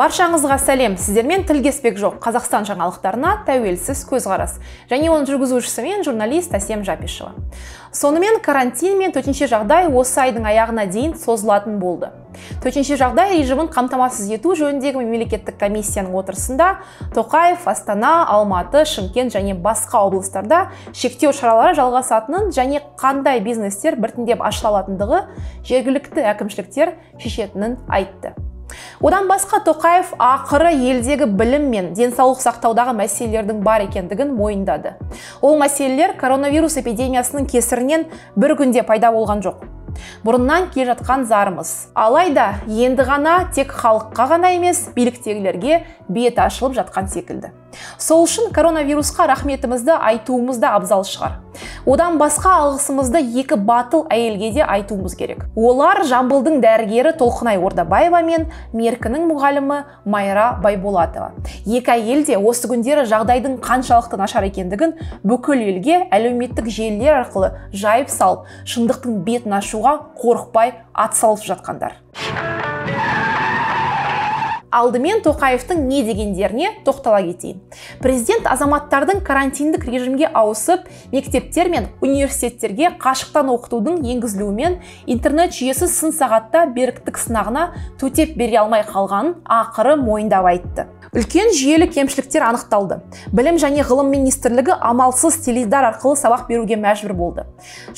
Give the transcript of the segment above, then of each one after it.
баршаңызға сәлем. Сіздермен тіл кеспек жоқ. Қазақстан жаңалықтарына тәуелсіз көзқарас. Және оның жүргізушісі мен журналист әсем жапишева. Сонымен карантин мен төтенше жағдай осы айдың аяғына дейін созылатын болды. Төтенше жағдай режимін қамтамасыз ету жөніндегі мемлекеттік комиссияның отырысында тоқаев астана алматы шымкент және басқа облыстарда шектеу шаралары жалғасатынын және қандай бизнестер біртіндеп ашыла алатындығы жергілікті әкімшіліктер шешетінін айтты. Одан басқа тоқаев ақыры елдегі білім мен денсаулық сақтаудағы мәселелердің бар екендігін мойындады. Ол мәселелер коронавирус эпидемиясының кесірінен бір күнде пайда болған жоқ. Бұрыннан келе жатқан зарымыз. Алайда енді ғана тек халыққа ғана емес биліктегілерге бет ашылып жатқан секілді. Сол үшін коронавирусқа рахметімізді айтуымыз да абзал шығар. Одан басқа алғысымызды екі батыл әйелге де айтуымыз керек. Олар жамбылдың дәрігері толқынай ордабаева мен меркінің мұғалімі майра байболатова. Екі әйел де осы күндері жағдайдың қаншалықты нашар екендігін бүкіл елге әлеуметтік желілер арқылы жайып салып шындықтың бетін ашуға қорықпай атсалысып жатқандар. Алдымен тоқаевтың не дегендеріне тоқтала кетейін. Президент азаматтардың карантиндік режимге ауысып мектептер мен университеттерге қашықтан оқытудың енгізілуімен интернет жүйесі сын сағатта беріктік сынағына төтеп бере алмай қалғанын ақыры мойындап айтты. Үлкен жүйелі кемшіліктер анықталды. Білім және ғылым министрлігі амалсыз теледидар арқылы сабақ беруге мәжбүр болды.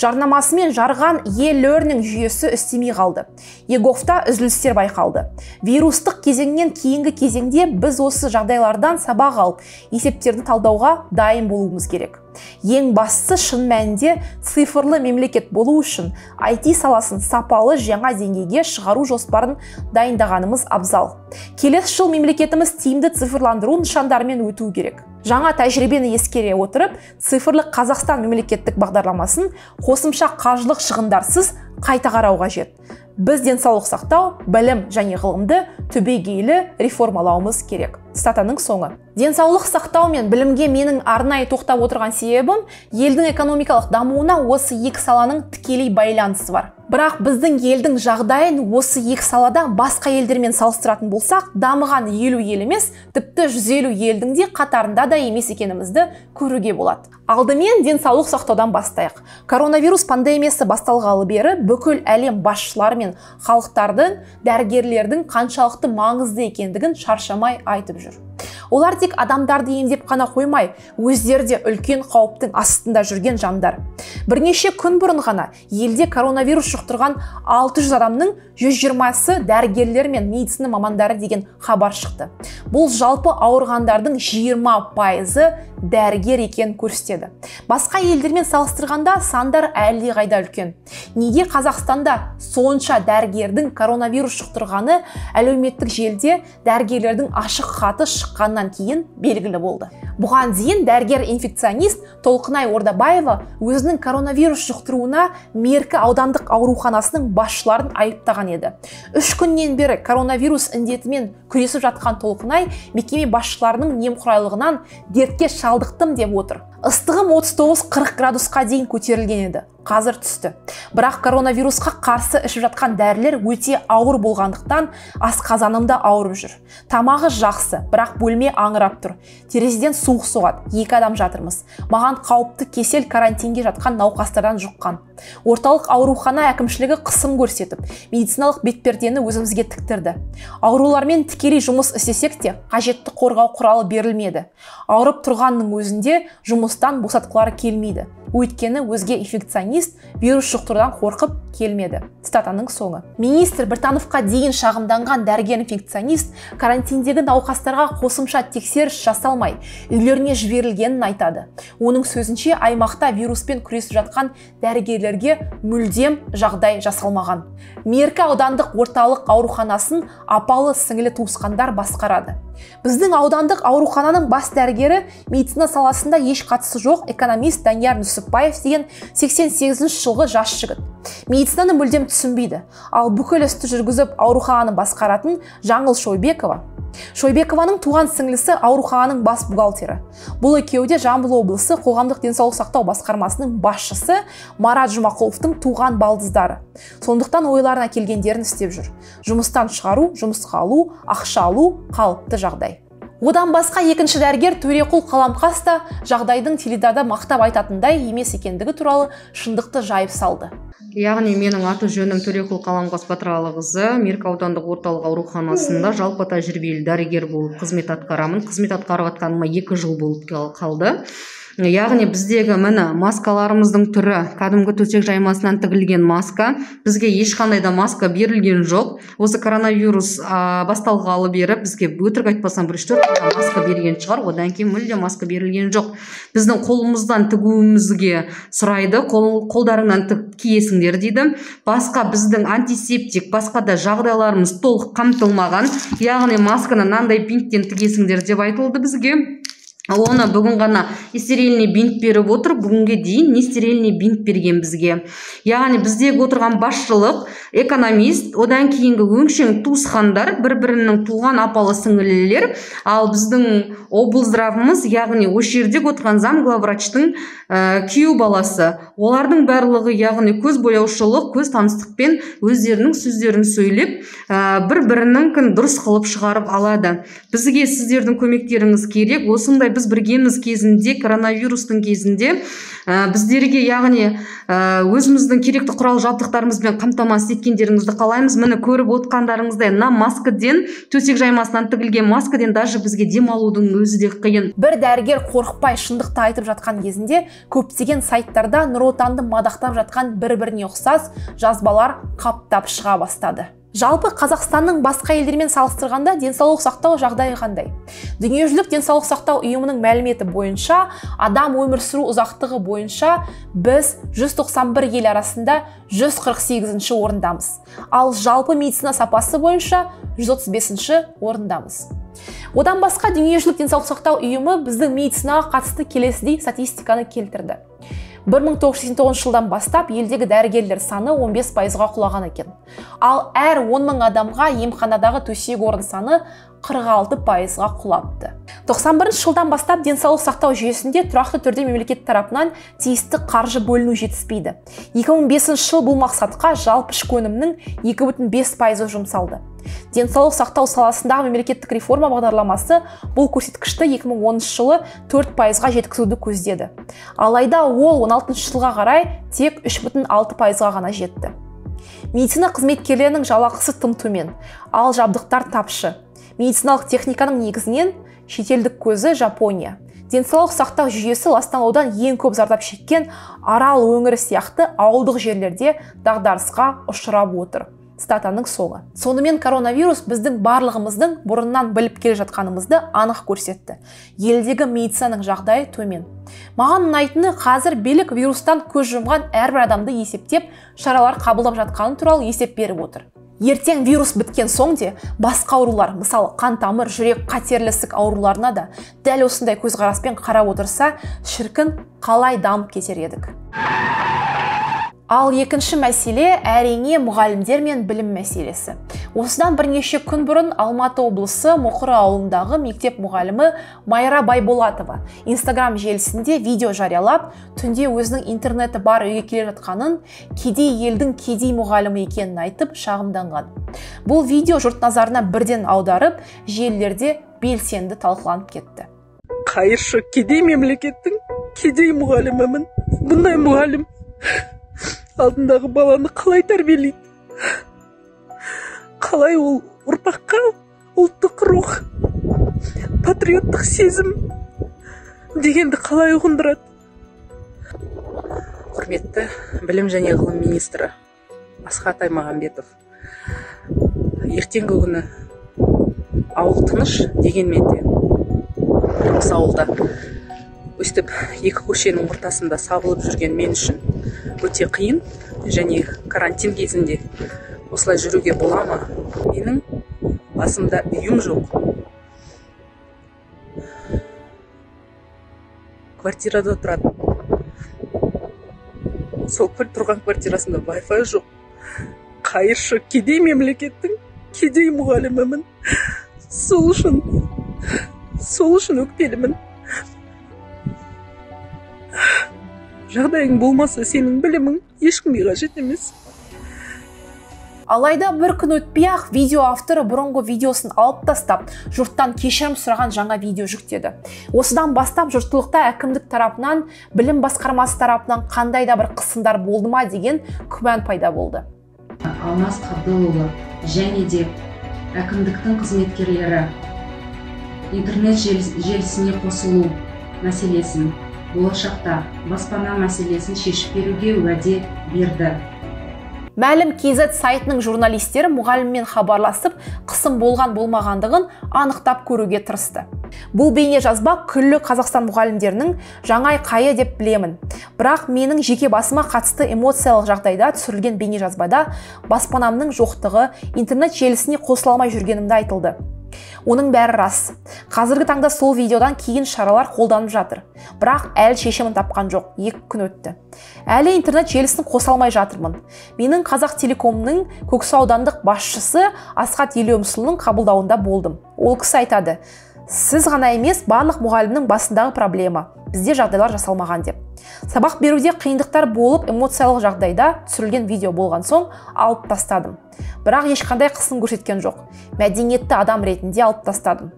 Жарнамасымен жарған е learning жүйесі істемей қалды. Еговта үзілістер байқалды. Вирустық кезеңнен кейінгі кезеңде біз осы жағдайлардан сабақ алып есептерді талдауға дайын болуымыз керек. Ең бастысы шын мәнінде цифрлы мемлекет болу үшін IT саласын сапалы жаңа деңгейге шығару жоспарын дайындағанымыз абзал. Келесі жыл мемлекетіміз тиімді цифрландыру нышандарымен өту керек. Жаңа тәжірибені ескере отырып цифрлы қазақстан мемлекеттік бағдарламасын қосымша қаржылық шығындарсыз қайта қарау қажет. Біз денсаулық сақтау білім және ғылымды түбегейлі реформалауымыз керек. Статаның соңы. Денсаулық сақтау мен білімге менің арнайы тоқтап отырған себебім елдің экономикалық дамуына осы екі саланың тікелей байланысы бар. Бірақ біздің елдің жағдайын осы екі салада басқа елдермен салыстыратын болсақ дамыған елу ел емес тіпті жүз елу елдің де қатарында да емес екенімізді көруге болады. Алдымен денсаулық сақтаудан бастайық. Коронавирус пандемиясы басталғалы бері бүкіл әлем басшылары мен халықтардың дәрігерлердің қаншалықты маңызды екендігін шаршамай айтып жүр олар тек адамдарды емдеп қана қоймай өздері де үлкен қауіптің астында жүрген жандар. Бірнеше күн бұрын ғана елде коронавирус жұқтырған 600 адамның 120-сы дәрігерлер мен медицина мамандары деген хабар шықты. Бұл жалпы ауырғандардың 20 пайызы дәрігер екенін көрсетеді. Басқа елдермен салыстырғанда сандар әлдеқайда үлкен. Неге қазақстанда сонша дәрігердің коронавирус жұқтырғаны әлеуметтік желіде дәрігерлердің ашық хаты шыққаннан кейін белгілі болды. Бұған дейін дәрігер инфекционист толқынай ордабаева өзінің коронавирус жұқтыруына меркі аудандық ауруханасының басшыларын айыптаған еді. Үш күннен бері коронавирус індетімен күресіп жатқан толқынай мекеме басшыларының немқұрайлығынан дертке шалдықтым деп отыр. Ыстығым 39-40 градусқа дейін көтерілген еді. Қазір түсті. Бірақ коронавирусқа қарсы ішіп жатқан дәрілер өте ауыр болғандықтан асқазаным да ауырып жүр. Тамағы жақсы бірақ бөлме аңырап тұр. Терезеден суық соғады. Екі адам жатырмыз. Маған қауіпті кесел карантинге жатқан науқастардан жұққан. Орталық аурухана әкімшілігі қысым көрсетіп медициналық бетпердені өзімізге тіктірді. Аурулармен тікелей жұмыс істесек те қажетті қорғау құралы берілмеді. Ауырып тұрғанның өзінде жұмыстан босатқылары келмейді. Өйткені өзге инфекционист вирус жұқтырудан қорқып келмеді. Статаның соңы. Министр біртановқа дейін шағымданған дәрігер инфекционист карантиндегі науқастарға қосымша тексеріс жасалмай үйлеріне жіберілгенін айтады. Оның сөзінше аймақта вируспен күресіп жатқан дәрігерлерге мүлдем жағдай жасалмаған. Меркі аудандық орталық ауруханасын апалы сіңілі туысқандар басқарады. Біздің аудандық аурухананың бас дәрігері медицина саласында еш қатысы жоқ экономист данияр нүсіпбаев деген 88 жылғы жас жігіт. Медицинаны мүлдем түсінбейді. Ал бүкіл істі жүргізіп аурухананы басқаратын жаңыл шойбекова. Шойбекованың туған сіңлісі аурухананың бас бухгалтері. Бұл екеуі де жамбыл облысы қоғамдық денсаулық сақтау басқармасының басшысы марат жұмақұловтың туған балдыздары. Сондықтан ойларына келгендерін істеп жүр. Жұмыстан шығару жұмысқа алу ақша алу қалыпты жағдай. Одан басқа екінші дәрігер төреқұл қаламқас та жағдайдың теледидарда мақтап айтатындай емес екендігі туралы шындықты жайып салды. Яғни менің аты жөнім төреқұл қаламқас батыралықызы меркі аудандық орталық ауруханасында жалпы тәжірибелі дәрігер болып қызмет атқарамын. Қызмет атқарып жатқаныма екі жыл болып қалды. Яғни біздегі міне маскаларымыздың түрі кәдімгі төсек жаймасынан тігілген маска бізге ешқандай да маска берілген жоқ. Осы коронавирус ә, басталғалы бері бізге өтірік айтпасам бір үш төрт маска берген шығар одан кейін мүлде маска берілген жоқ. Біздің қолымыздан тігуімізге сұрайды қол, қолдарыңнан тігіп киесіңдер дейді. Басқа біздің антисептик басқа да жағдайларымыз толық қамтылмаған. Яғни масканы мынандай бинттен тігесіңдер деп айтылды бізге. Оны бүгін ғана нестерильный бинт беріп отыр бүгінге дейін нестерильный бинт берген бізге? Яғни біздегі отырған басшылық экономист одан кейінгі өңшең туысқандар бір бірінің туған апалы сіңлілер ал біздің облздравымыз яғни осы жерде отырған зам главврачтың ә, күйеу баласы. Олардың барлығы яғни көз бояушылық көз таныстықпен өздерінің сөздерін сөйлеп ә, бір бірінің дұрыс қылып шығарып алады. Бізге сіздердің көмектеріңіз керек. Осындай біз біргеміз кезінде коронавирустың кезінде ә, біздерге яғни ә, өзіміздің керекті құрал жабдықтарымызбен қамтамасыз еткендеріңізді қалаймыз. Міне көріп отқандарыңыздай мына маскіден төсек жаймасынан тігілген маскіден даже бізге демалудың өзі де қиын. бір дәрігер қорықпай шындықты айтып жатқан кезінде көптеген сайттарда нұр отанды мадақтап жатқан бір біріне ұқсас жазбалар қаптап шыға бастады. Жалпы қазақстанның басқа елдермен салыстырғанда денсаулық сақтау жағдайы қандай? Дүниежүзілік денсаулық сақтау ұйымының мәліметі бойынша адам өмір сүру ұзақтығы бойынша біз 191 ел арасында 148 орындамыз. Ал жалпы медицина сапасы бойынша 135 орындамыз. Одан басқа дүниежүзілік денсаулық сақтау ұйымы біздің медицинаға қатысты келесідей статистиканы келтірді. 1989 жылдан бастап елдегі дәрігерлер саны 15 пайызға құлаған екен. Ал әр 10 мың адамға емханадағы төсек орын саны 46 пайызға құлапты. 91 жылдан бастап денсаулық сақтау жүйесінде тұрақты түрде мемлекет тарапынан тиісті қаржы бөліну жетіспейді. 2005 жыл бұл мақсатқа жалпы ішкі өнімнің 2,5 пайызы жұмсалды. денсаулық сақтау саласындағы мемлекеттік реформа бағдарламасы бұл көрсеткішті 2010 жылы 4 пайызға жеткізуді көздеді. алайда ол 16 жылға қарай тек 3,6 пайызға ғана жетті. медицина қызметкерлерінің жалақысы тым төмен. ал жабдықтар тапшы. Медициналық техниканың негізінен шетелдік көзі жапония. Денсаулық сақтау жүйесі ластанудан ең көп зардап шеккен арал өңірі сияқты ауылдық жерлерде дағдарысқа ұшырап отыр. Статаның соңы. Сонымен коронавирус біздің барлығымыздың бұрыннан біліп келе жатқанымызды анық көрсетті. Елдегі медицинаның жағдайы төмен. Маған ұнайтыны қазір билік вирустан көз жұмған әрбір адамды есептеп шаралар қабылдап жатқаны туралы есеп беріп отыр. Ертең вирус біткен соң де басқа аурулар мысалы қан тамыр жүрек қатерлі ісік ауруларына да дәл осындай көзқараспен қарап отырса шіркін қалай дамып кетер едік? Ал екінші мәселе әрине мұғалімдер мен білім мәселесі. Осыдан бірнеше күн бұрын алматы облысы мұқыр ауылындағы мектеп мұғалімі майра байболатова инстаграм желісінде видео жариялап түнде өзінің интернеті бар үйге келе жатқанын кедей елдің кедей мұғалімі екенін айтып шағымданған. Бұл видео жұрт назарына бірден аударып желілерде белсенді талқыланып кетті. Қайыршы кедей мемлекеттің кедей мұғалімімін бұндай мұғалім алдындағы баланы қалай тәрбиелейді? Қалай ол ұрпаққа ұлттық рух патриоттық сезім дегенді қалай ұғындырады? Құрметті білім және ғылым министрі асхат аймағамбетов ертеңгі күні ауыл тыныш дегенмен де осы ауылда өстіп екі көшенің ортасында сабылып жүрген мен үшін өте қиын. Және карантин кезінде осылай жүруге бола ма? Менің басымда үйім жоқ. Квартирада тұрады. Сол тұрған квартирасында вай жоқ. Қайыршы кедей мемлекеттің кедей мұғалімімін? Сол үшін сол үшін өкпелімін. Жағдайың болмаса сенің білімің ешкімге қажет емес. Алайда бір күн өтпей ақ видео авторы бұрынғы видеосын алып тастап жұрттан кешірім сұраған жаңа видео жүктеді. Осыдан бастап жұртшылықта әкімдік тарапынан білім басқармасы тарапынан қандай да бір қысымдар болды ма деген күмән пайда болды. Алмас қабдылұлы және де әкімдіктің қызметкерлері интернет желісіне қосылу мәселесін болашақта баспана мәселесін шешіп беруге уәде берді. Мәлім kz сайтының журналистері мұғаліммен хабарласып қысым болған болмағандығын анықтап көруге тырысты. Бұл бейне жазба күллі қазақстан мұғалімдерінің жаңа айқайы деп білемін. Бірақ менің жеке басыма қатысты эмоциялық жағдайда түсірілген бейне жазбада баспанамның жоқтығы интернет желісіне қосыла алмай жүргенімді айтылды. Оның бәрі рас. Қазіргі таңда сол видеодан кейін шаралар қолданып жатыр. Бірақ әлі шешімін тапқан жоқ. Екі күн өтті. Әлі интернет желісін қоса алмай жатырмын. Менің қазақ телекомның көксу аудандық басшысы асхат елеумсұлының қабылдауында болдым. Ол кісі айтады сіз ғана емес барлық мұғалімнің басындағы проблема. Бізде жағдайлар жасалмаған деп. Сабақ беруде қиындықтар болып эмоциялық жағдайда түсірілген видео болған соң алып тастадым. Бірақ ешқандай қысым көрсеткен жоқ. Мәдениетті адам ретінде алып тастадым.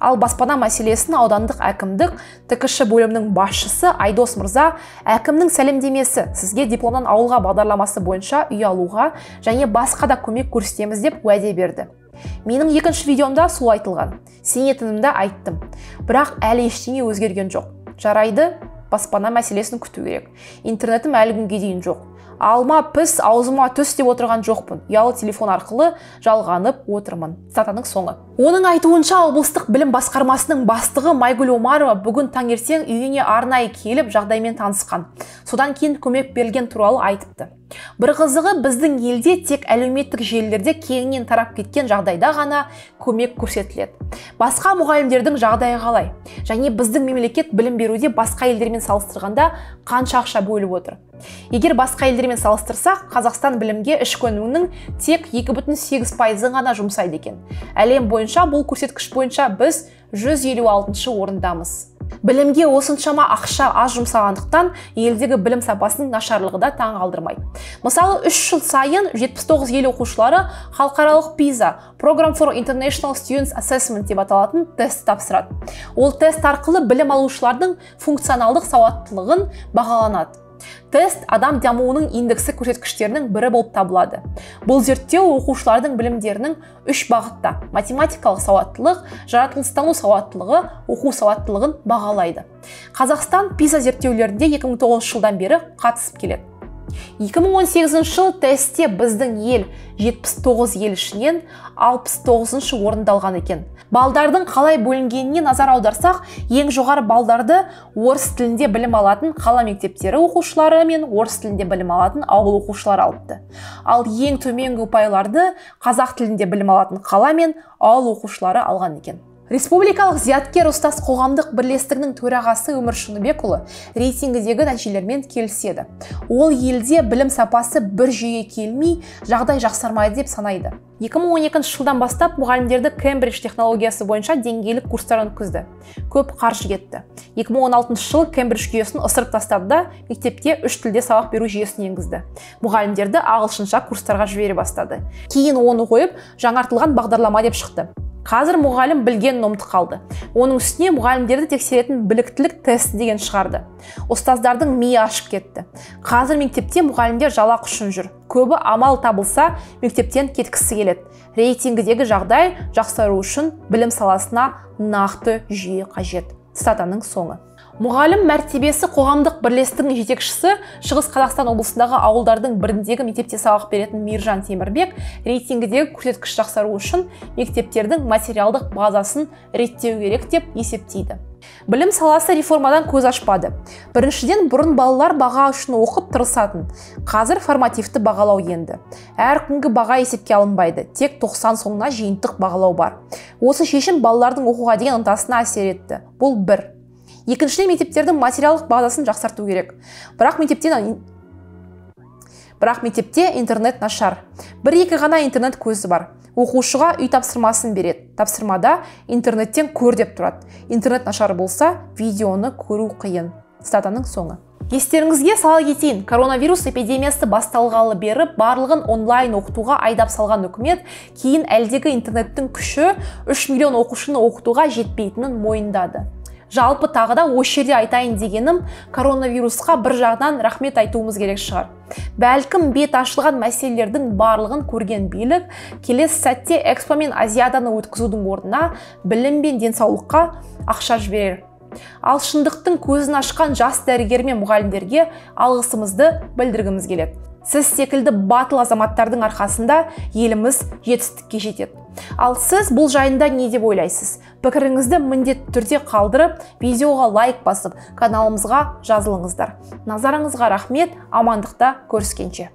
Ал баспана мәселесін аудандық әкімдік ткш бөлімінің басшысы айдос мырза әкімнің сәлемдемесі сізге дипломнан ауылға бағдарламасы бойынша үй алуға және басқа да көмек көрсетеміз деп уәде берді. Менің екінші видеомда сол айтылған. Сенетінімді айттым. Бірақ әлі ештеңе өзгерген жоқ. Жарайды баспана мәселесін күту керек. Интернетім әлі күнге дейін жоқ. Алма піс аузыма түс деп отырған жоқпын. Ұялы телефон арқылы жалғанып отырмын. Цитатаның соңы. Оның айтуынша облыстық білім басқармасының бастығы майгүл омарова бүгін таңертең үйіне арнайы келіп жағдаймен танысқан. Содан кейін көмек берілген туралы айтыпты. Бір қызығы біздің елде тек әлеуметтік желілерде кеңінен тарап кеткен жағдайда ғана көмек көрсетіледі. Басқа мұғалімдердің жағдайы қалай? Және біздің мемлекет білім беруде басқа елдермен салыстырғанда қанша ақша бөліп отыр? Егер басқа елдермен салыстырсақ қазақстан білімге ішкі өнімнің тек 2,8 пайызын ғана жұмсайды екен. Әлем бойынша бұл көрсеткіш бойынша біз 156 орындамыз. Білімге осыншама ақша аз жұмсағандықтан елдегі білім сапасының нашарлығы да таң қалдырмайды. Мысалы үш жыл сайын 79 ел оқушылары халықаралық пиза program for international students assessment деп аталатын тест тапсырады. Ол тест арқылы білім алушылардың функционалдық сауаттылығын бағаланады. Тест адам дамуының индексі көрсеткіштерінің бірі болып табылады. Бұл зерттеу оқушылардың білімдерінің үш бағытта математикалық сауаттылық жаратылыстану сауаттылығы оқу сауаттылығын бағалайды. Қазақстан пиза зерттеулерінде 2009 жылдан бері қатысып келеді. 2018 жыл тестте біздің ел 79 ел ішінен 69 орынды алған екен. Балдардың қалай бөлінгеніне назар аударсақ ең жоғары балдарды орыс тілінде білім алатын қала мектептері оқушылары мен орыс тілінде білім алатын ауыл оқушылары алыпты. Ал ең төменгі ұпайларды қазақ тілінде білім алатын қала мен ауыл оқушылары алған екен. Республикалық зияткер ұстаз қоғамдық бірлестігінің төрағасы өмір шыныбекұлы рейтингідегі нәтижелермен келіседі. Ол елде білім сапасы бір жүйеге келмей жағдай жақсармайды деп санайды. 2012 жылдан бастап мұғалімдерді кембридж технологиясы бойынша деңгейлік курстар өткізді. Көп қаржы кетті. 2016 жылы кембридж жүйесін ысырып тастады да мектепте үш тілде сабақ беру жүйесін енгізді. Мұғалімдерді ағылшынша курстарға жібере бастады. Кейін оны қойып жаңартылған бағдарлама деп шықты. Қазір мұғалім білгенін ұмытып қалды. Оның үстіне мұғалімдерді тексеретін біліктілік тесті деген шығарды. Ұстаздардың миы ашып кетті. Қазір мектепте мұғалімдер жалақы үшін жүр. Көбі амал табылса мектептен кеткісі келеді. Рейтингідегі жағдай жақсару үшін білім саласына нақты жүйе қажет. Цитатаның соңы. Мұғалім мәртебесі қоғамдық бірлестігінің жетекшісі шығыс қазақстан облысындағы ауылдардың біріндегі мектепте сабақ беретін мейіржан темірбек рейтингідегі көрсеткіш жақсару үшін мектептердің материалдық базасын реттеу керек деп есептейді. Білім саласы реформадан көз ашпады. Біріншіден бұрын балалар баға үшін оқып тырысатын. Қазір формативті бағалау енді. Әр күнгі баға есепке алынбайды. Тек 90 соңына жиынтық бағалау бар. Осы шешім балалардың оқуға деген ынтасына әсер етті. Бұл бір. Екіншіден мектептердің материалдық базасын жақсарту керек. Бірақ мектептен бірақ мектепте интернет нашар. Бір екі ғана интернет көзі бар. Оқушыға үй тапсырмасын береді. Тапсырмада интернеттен көр деп тұрады. Интернет нашар болса видеоны көру қиын. Цитатаның соңы. Естеріңізге сала кетейін. Коронавирус эпидемиясы басталғалы бері барлығын онлайн оқытуға айдап салған үкімет кейін әлдегі интернеттің күші 3 миллион оқушыны оқытуға жетпейтінін мойындады. Жалпы тағы да осы жерде айтайын дегенім коронавирусқа бір жағынан рахмет айтуымыз керек шығар. Бәлкім бет ашылған мәселелердің барлығын көрген билік келесі сәтте экспо мен азиаданы өткізудің орнына білім мен денсаулыққа ақша жіберер. Ал шындықтың көзін ашқан жас дәрігер мен мұғалімдерге алғысымызды білдіргіміз келеді. Сіз секілді батыл азаматтардың арқасында еліміз жетістікке жетеді. Ал сіз бұл жайында не деп ойлайсыз? Пікіріңізді міндетті түрде қалдырып видеоға лайк басып каналымызға жазылыңыздар. Назарыңызға рахмет амандықта көріскенше.